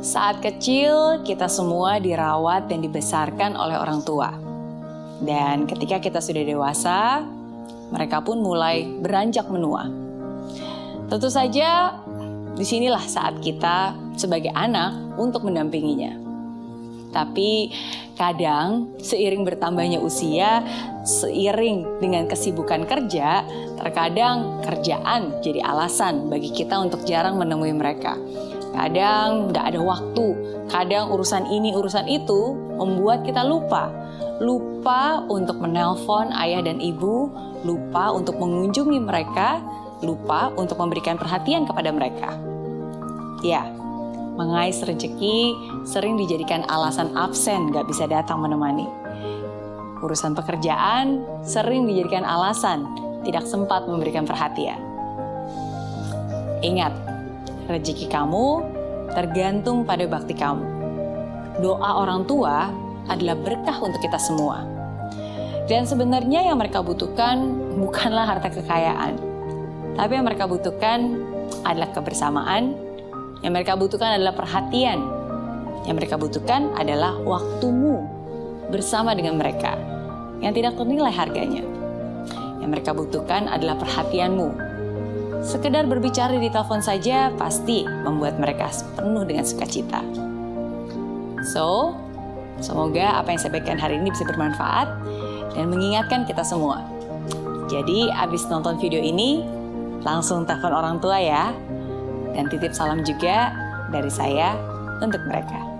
Saat kecil, kita semua dirawat dan dibesarkan oleh orang tua. Dan ketika kita sudah dewasa, mereka pun mulai beranjak menua. Tentu saja, di sinilah saat kita sebagai anak untuk mendampinginya. Tapi kadang seiring bertambahnya usia, seiring dengan kesibukan kerja, terkadang kerjaan jadi alasan bagi kita untuk jarang menemui mereka. Kadang nggak ada waktu, kadang urusan ini urusan itu membuat kita lupa. Lupa untuk menelpon ayah dan ibu, lupa untuk mengunjungi mereka, lupa untuk memberikan perhatian kepada mereka. Ya, mengais rezeki sering dijadikan alasan absen gak bisa datang menemani. Urusan pekerjaan sering dijadikan alasan tidak sempat memberikan perhatian. Ingat, rezeki kamu tergantung pada bakti kamu. Doa orang tua adalah berkah untuk kita semua. Dan sebenarnya yang mereka butuhkan bukanlah harta kekayaan, tapi yang mereka butuhkan adalah kebersamaan, yang mereka butuhkan adalah perhatian. Yang mereka butuhkan adalah waktumu bersama dengan mereka yang tidak ternilai harganya. Yang mereka butuhkan adalah perhatianmu. Sekedar berbicara di telepon saja pasti membuat mereka penuh dengan sukacita. So, semoga apa yang saya bagikan hari ini bisa bermanfaat dan mengingatkan kita semua. Jadi, abis nonton video ini, langsung telepon orang tua ya. Dan titip salam juga dari saya untuk mereka.